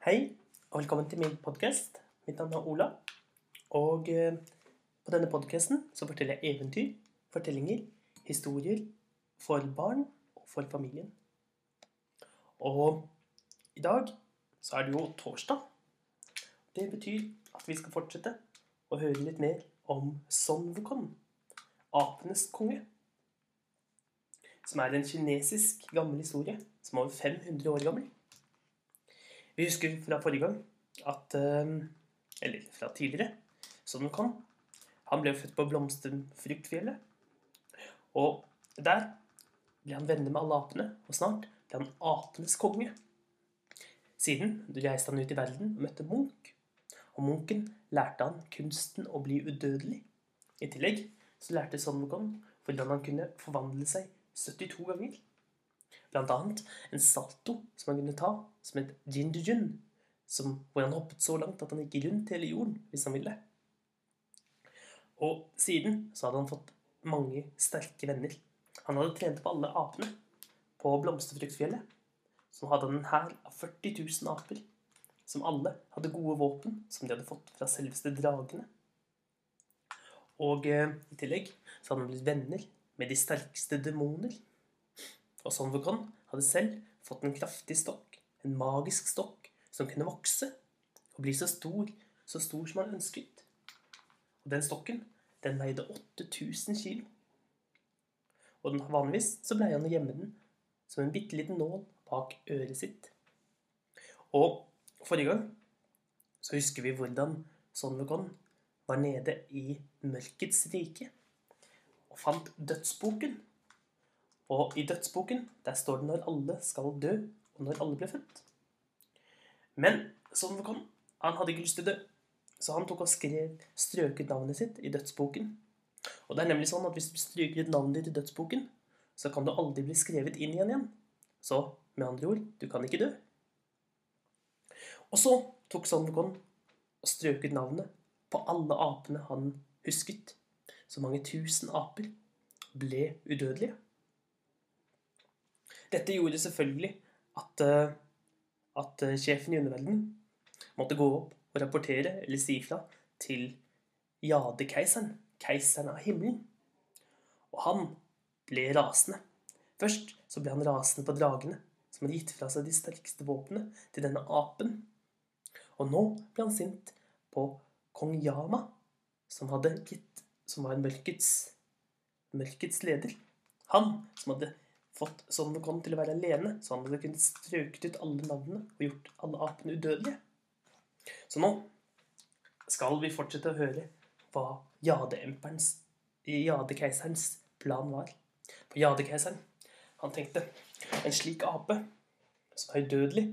Hei, og velkommen til min podkast. Mitt navn er Ola. Og eh, på denne podkasten så forteller jeg eventyr, fortellinger, historier for barn og for familien. Og i dag så er det jo torsdag. Det betyr at vi skal fortsette å høre litt mer om Son apenes konge. Som er en kinesisk gammel historie som er over 500 år gammel. Vi husker fra forrige gang at eh, Eller fra tidligere. Son Wukong han ble født på blomsterfruktfjellet. Og der ble han venner med alle apene, og snart ble han apenes konge. Siden reiste han ut i verden og møtte Munch. Og Munchen lærte han kunsten å bli udødelig. I tillegg så lærte Son Wukong hvordan han kunne forvandle seg 72 ganger. Blant annet en salto som han kunne ta, som het Jindujun, som, hvor han hoppet så langt at han gikk rundt hele jorden hvis han ville. Og siden så hadde han fått mange sterke venner. Han hadde trent på alle apene på Blomsterfruktfjellet. Så hadde han en hær av 40 000 aper, som alle hadde gode våpen som de hadde fått fra selveste dragene. Og eh, i tillegg så hadde han blitt venner med de sterkeste demoner. Og Wukong hadde selv fått en kraftig stokk, en magisk stokk, som kunne vokse og bli så stor, så stor som han ønsket. Og den stokken, den veide 8000 kilo. Og vanligvis så pleier han å gjemme den som en bitte liten nål bak øret sitt. Og forrige gang så husker vi hvordan Son Wukong var nede i mørkets rike og fant dødsboken. Og i dødsboken der står det når alle skal dø, og når alle ble født. Men sånn det kom, han hadde ikke lyst til å dø, så han tok og skrev, strøket navnet sitt i dødsboken. Og det er nemlig sånn at hvis du stryker ut navnet ditt i dødsboken, så kan du aldri bli skrevet inn igjen igjen. Så med andre ord, du kan ikke dø. Og så tok Son og strøket navnet på alle apene han husket. Så mange tusen aper ble udødelige. Dette gjorde selvfølgelig at, eh, at eh, sjefen i underverdenen måtte gå opp og rapportere eller si ifra til Jadekeiseren, keiseren av himmelen. Og han ble rasende. Først så ble han rasende på dragene, som hadde gitt fra seg de sterkeste våpnene til denne apen. Og nå ble han sint på kong Yama, som, hadde gitt, som var mørkets, mørkets leder. Han som hadde fått Son Wukong til å være alene, så han hadde kunnet strøket ut alle navnene og gjort alle apene udødelige. Så nå skal vi fortsette å høre hva Jade-emperens, Jadekeiserens plan var. For Jadekeiseren, han tenkte en slik ape som er udødelig,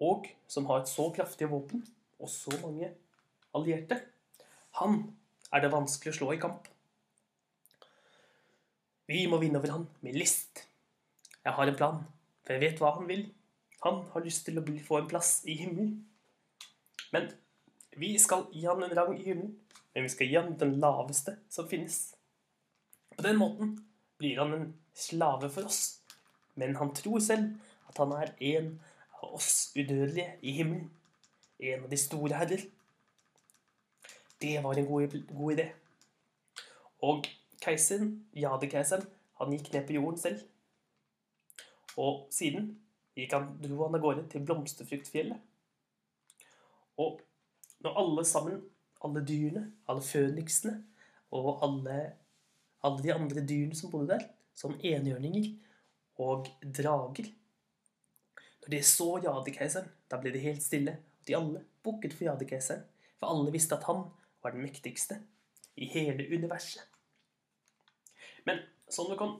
og som har et så kraftig våpen og så mange allierte, han er det vanskelig å slå i kamp. Vi må vinne over han med list. Jeg har en plan, for jeg vet hva han vil. Han har lyst til å få en plass i himmelen. Men vi skal gi han en rang i himmelen, men vi skal gi han den laveste som finnes. På den måten blir han en slave for oss, men han tror selv at han er en av oss udødelige i himmelen. En av de store herrer. Det var en god, god idé. Og keiseren, jadekeiseren, han gikk ned på jorden selv. Og siden gikk han, dro han av gårde til Blomsterfruktfjellet. Og når alle sammen, alle dyrene, alle føniksene og alle, alle de andre dyrene som bodde der, som enhjørninger og drager Når de så jadekeiseren, da ble det helt stille, og de alle bukket for jadekeiseren, for alle visste at han var den mektigste i hele universet. Men sånn det kom.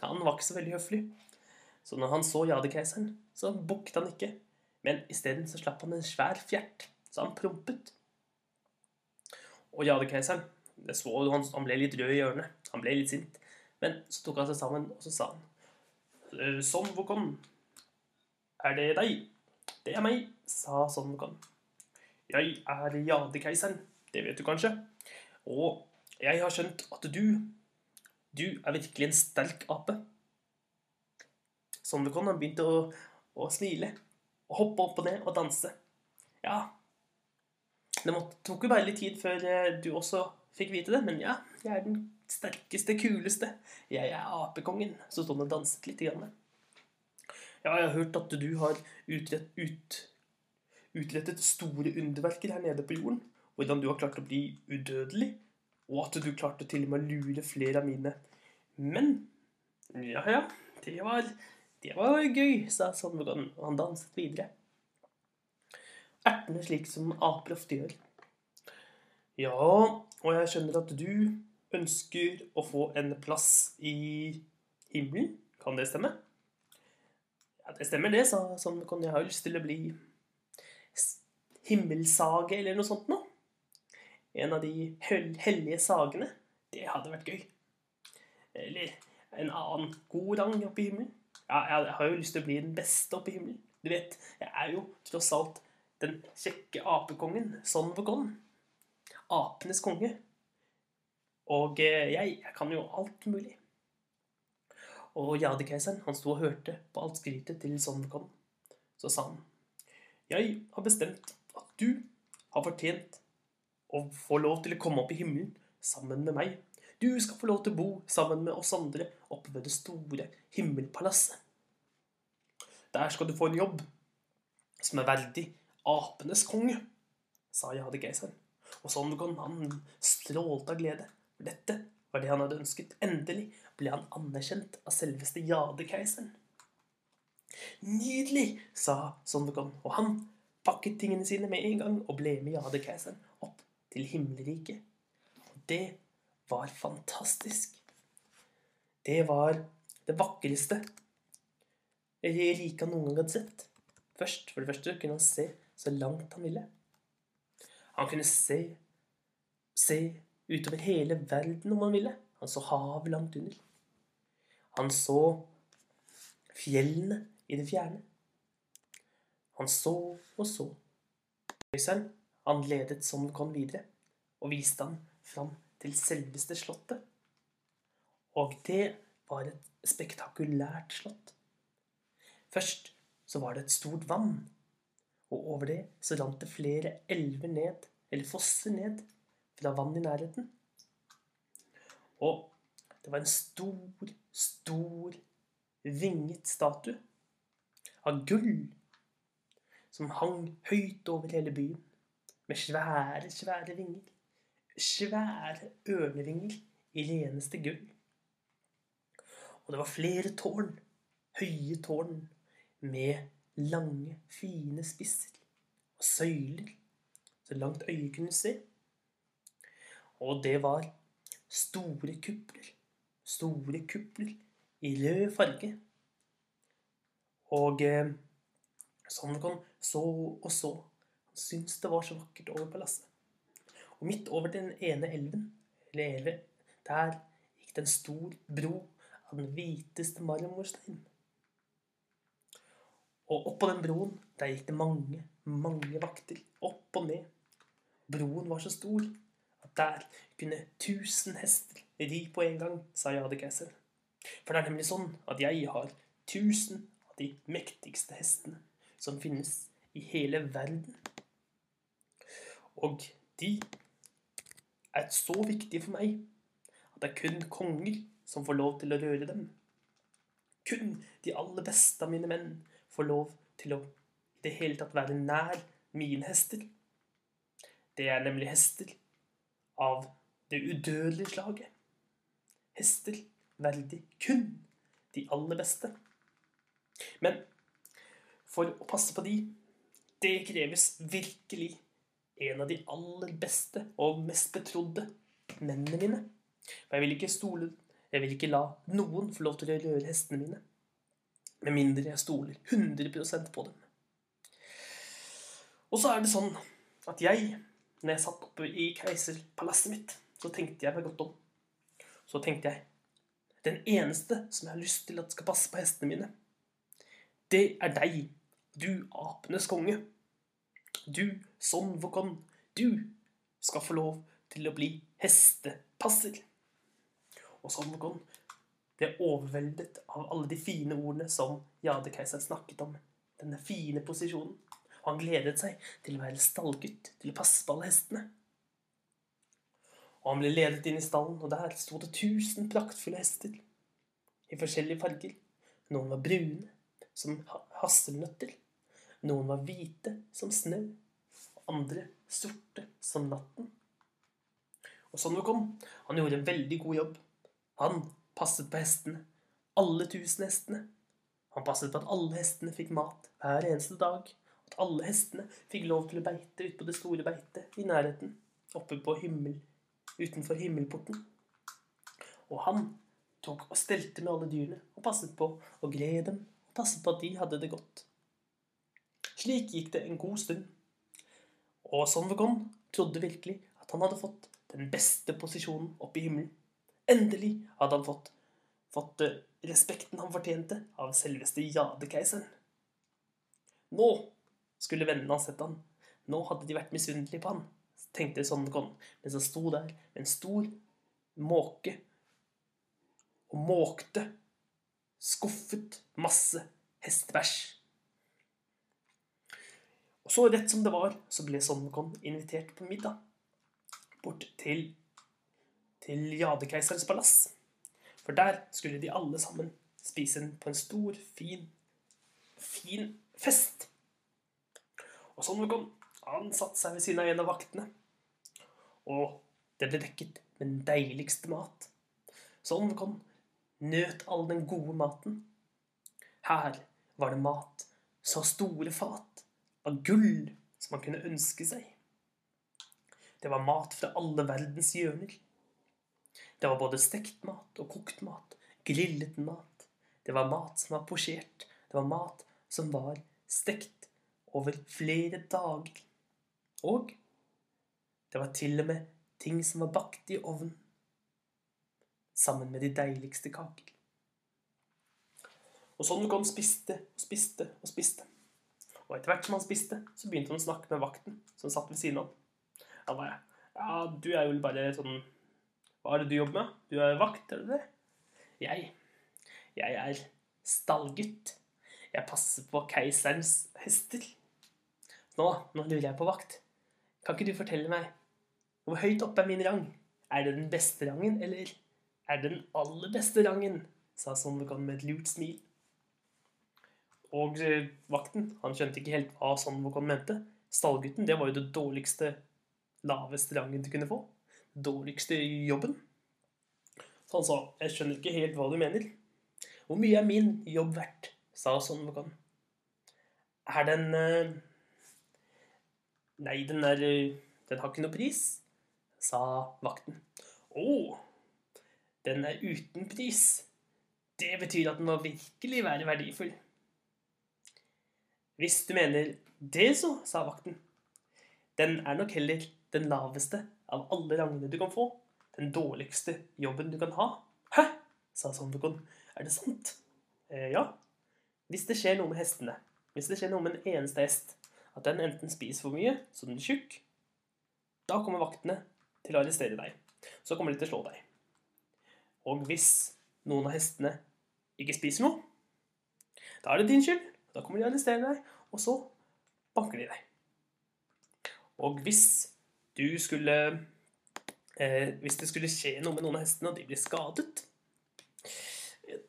han var ikke så veldig høflig. Så når han så jadekeiseren, så bukket han ikke, men isteden så slapp han en svær fjert, så han prompet. Og jadekeiseren, det så du, han, han ble litt rød i hjørnet, han ble litt sint, men så tok han seg sammen, og så sa han Sånn, Wokon, er det deg? Det er meg, sa Son Wokon. Jeg er jadekeiseren, det vet du kanskje. Og jeg har skjønt at du, du er virkelig en sterk ape. Son du han begynte å, å smile. og hoppe opp og ned og danse. Ja, det måtte, tok jo bare litt tid før eh, du også fikk vite det, men ja, jeg er den sterkeste, kuleste. Jeg er apekongen. Så sto han og danset litt. Grann. Ja, jeg har hørt at du har utrett, ut, utrettet store underverker her nede på jorden. Hvordan du har klart å bli udødelig, og at du klarte til og med å lure flere av mine menn. Ja, ja, det var, det var gøy, sa Sandvogan, og han danset videre. Ertene slik som aper ofte gjør. Ja, og jeg skjønner at du ønsker å få en plass i himmelen. Kan det stemme? Ja, det stemmer det, sa Sandvogan. Jeg har lyst til å bli himmelsage eller noe sånt noe en av de hellige sagene. Det hadde vært gøy. Eller en annen god rang oppe i himmelen. Ja, jeg har jo lyst til å bli den beste oppe i himmelen. Du vet, jeg er jo tross alt den kjekke apekongen, Son Vogon. Apenes konge. Og eh, jeg, jeg kan jo alt mulig. Og Jadekeiseren han sto og hørte på alt skrytet til Son Vogon. Så sa han, jeg har bestemt at du har fortjent å få lov til å komme opp i himmelen sammen med meg. Du skal få lov til å bo sammen med oss andre oppe ved det store himmelpalasset. Der skal du få en jobb som er verdig apenes konge, sa Jadegeiseren. Og Sondegon han strålte av glede. Dette var det han hadde ønsket. Endelig ble han anerkjent av selveste Jadekeiseren. Nydelig, sa Sondegon, og han pakket tingene sine med en gang og ble med Jadekeiseren opp til himmelriket. Det var fantastisk. Det var det vakreste riket noen gang hadde sett. Først, For det første kunne han se så langt han ville. Han kunne se, se utover hele verden om han ville. Han så havet langt under. Han så fjellene i det fjerne. Han så og så. Øyseren han ledet som kom videre, og viste ham fram til selveste slottet. Og det var et spektakulært slott. Først så var det et stort vann, og over det så rant det flere elver ned, eller fosser ned, fra vann i nærheten. Og det var en stor, stor, vinget statue av gull som hang høyt over hele byen med svære, svære vinger. Svære ørnevinger i leneste gull. Og det var flere tårn, høye tårn, med lange, fine spisser og søyler, så langt øyet kunne se. Og det var store kupler, store kupler i rød farge. Og eh, sånn kom så og så Han syntes det var så vakkert over palasset. Og midt over den ene elven, eller der gikk det en stor bro av den hviteste marmorstein. Og oppå den broen, der gikk det mange, mange vakter. Opp og ned. Broen var så stor at der kunne tusen hester ri på en gang, sa Jadekeiser. For det er nemlig sånn at jeg har tusen av de mektigste hestene som finnes i hele verden. Og de er så viktige for meg at det er kun konger som får lov til å røre dem. Kun de aller beste av mine menn får lov til å i det hele tatt være nær mine hester. Det er nemlig hester av det udødelige slaget. Hester verdig kun de aller beste. Men for å passe på de, det kreves virkelig en av de aller beste og mest betrodde mennene mine. For jeg vil ikke stole Jeg vil ikke la noen få lov til å røre hestene mine. Med mindre jeg stoler 100% på dem. Og så er det sånn at jeg, når jeg satt oppe i keiserpalasset mitt, så tenkte jeg meg godt om. Så tenkte jeg Den eneste som jeg har lyst til at skal passe på hestene mine, det er deg, du apenes konge. Du, Son Vokon, du skal få lov til å bli hestepasser. Og Son Vokon ble overveldet av alle de fine ordene som Jadekeiseren snakket om. denne fine posisjonen. Og han gledet seg til å være stallgutt, til å passe på alle hestene. Og han ble ledet inn i stallen, og der sto det tusen praktfulle hester. I forskjellige farger. Noen var brune, som hasselnøtter. Noen var hvite, som snø. Andre sorte, som natten. Og sånn kom. Han gjorde en veldig god jobb. Han passet på hestene. Alle tusen hestene. Han passet på at alle hestene fikk mat hver eneste dag. At alle hestene fikk lov til å beite ut på det store beitet i nærheten. Oppe på himmel utenfor himmelporten. Og han tok og stelte med alle dyrene og passet på og gled dem og passet på at de hadde det godt. Slik gikk det en god stund. Og Sonvegon trodde virkelig at han hadde fått den beste posisjonen oppe i himmelen. Endelig hadde han fått, fått eh, respekten han fortjente av selveste jadekeiseren. Nå skulle vennene hans sett han. Nå hadde de vært misunnelige på han tenkte Sonvegon mens han sto der med en stor måke og måkte skuffet masse hestebæsj. Og så rett som det var, så ble Sonnekonn invitert på middag bort til, til Jadekeiserens palass. For der skulle de alle sammen spise den på en stor, fin, fin fest. Og Sonnekonn han satte seg ved siden av en av vaktene og det ble dekket med den deiligste mat. Kom nøt all den gode maten. Her var det mat, så store fat, av gull som man kunne ønske seg. Det var mat fra alle verdens hjørner. Det var både stekt mat og kokt mat, grillet mat. Det var mat som var posjert. Det var mat som var stekt over flere dager. Og det var til og med ting som var bakt i ovnen, sammen med de deiligste kaker. Og sånn kom spiste og spiste og spiste. Og etter hvert som han spiste, så begynte han å snakke med vakten som satt ved siden av. Han bare Ja, du er jo bare sånn Hva er det du jobber med? Du er vakt, er du det? Jeg Jeg er stallgutt. Jeg passer på keiserens hester. Nå, nå lurer jeg på vakt. Kan ikke du fortelle meg hvor høyt oppe er min rang? Er det den beste rangen, eller er det den aller beste rangen? sa Sonvekan med et lurt smil. Og eh, vakten han skjønte ikke helt hva Sonvekan mente. Stallgutten det var jo det dårligste, laveste rangen du kunne få. Dårligste jobben. Så han sa, 'Jeg skjønner ikke helt hva du mener'. 'Hvor mye er min jobb verdt?' sa Sonvekan. 'Er den uh... Nei, den er uh... Den har ikke noe pris sa vakten. Å, den er uten pris. Det betyr at den må virkelig være verdifull. Hvis du mener det, så, sa vakten. Den er nok heller den laveste av alle rangene du kan få. Den dårligste jobben du kan ha. Hæ? sa Sondekon. Er det sant? Eh, ja. Hvis det skjer noe med hestene, hvis det skjer noe med en eneste hest, at den enten spiser for mye, så den er tjukk, da kommer vaktene til å arrestere deg. Så kommer de til å slå deg. Og hvis noen av hestene ikke spiser noe, da er det din skyld. Da kommer de og arresterer deg, og så banker de deg. Og hvis du skulle eh, Hvis det skulle skje noe med noen av hestene, og de blir skadet,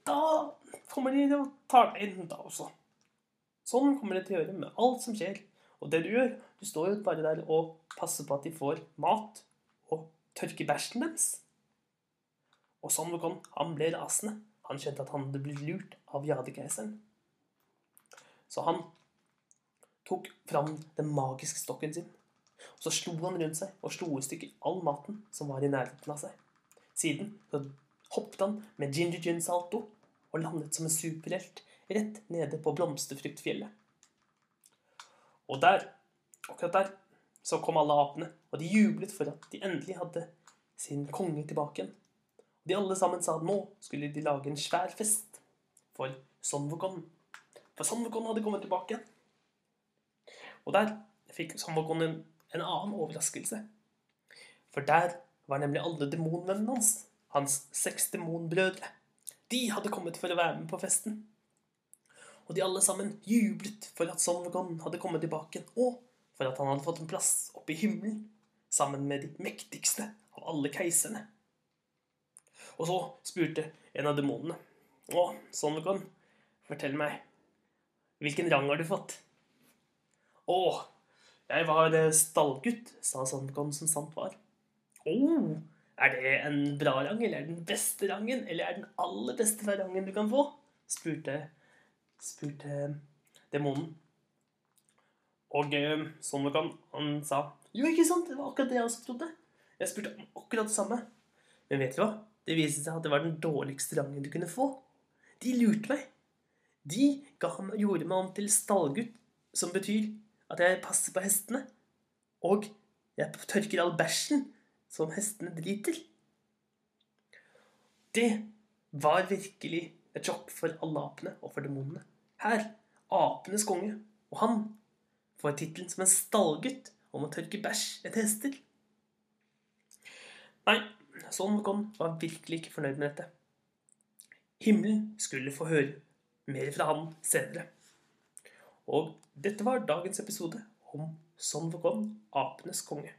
da kommer de og tar deg inn da også. Sånn kommer det til å gjøre med alt som skjer. Og det du gjør, du står jo bare der og passer på at de får mat og tørker bæsjen deres. Og sånn kom han ble rasende. Han skjønte at han hadde blitt lurt av jadekeiseren. Så han tok fram den magiske stokken sin. Og så slo han rundt seg og slo i stykker all maten som var i nærheten av seg. Siden så hoppet han med ginger gin salto og landet som en superhelt rett nede på blomsterfruktfjellet. Og der, akkurat der, så kom alle apene, og de jublet for at de endelig hadde sin konge tilbake igjen. De alle sammen sa at nå skulle de lage en svær fest for Sonvokon. For Sonvokon hadde kommet tilbake. Og der fikk Sonvokon en, en annen overraskelse. For der var nemlig alle demonvennene hans, hans seks demonbrødre. De hadde kommet for å være med på festen. Og de alle sammen jublet for at Son hadde kommet tilbake, og for at han hadde fått en plass oppe i himmelen sammen med de mektigste av alle keiserne. Og så spurte en av demonene. Å, Son fortell meg, hvilken rang har du fått? Å, jeg var eh, stallgutt, sa Sandkon som sant var. Å, er det en bra rang, eller er det den beste rangen, eller er det den aller beste rangen du kan få? spurte, spurte demonen. Og eh, sånn han sa Jo, ikke sant, det var akkurat det jeg også trodde. Jeg spurte om akkurat det samme. Men vet du hva? Det viste seg at det var den dårligste rangen du kunne få. De lurte meg. De gjorde meg om til stallgutt, som betyr at jeg passer på hestene. Og jeg tørker all bæsjen som hestene driter. Det var virkelig et sjokk for alle apene og for demonene. Her, apenes konge, og han får tittelen som en stallgutt om å tørke bæsj etter hester. Nei, Son Mokon var virkelig ikke fornøyd med dette. Himmelen skulle få høre mer fra han senere. Og dette var dagens episode om Son Vogon, apenes konge.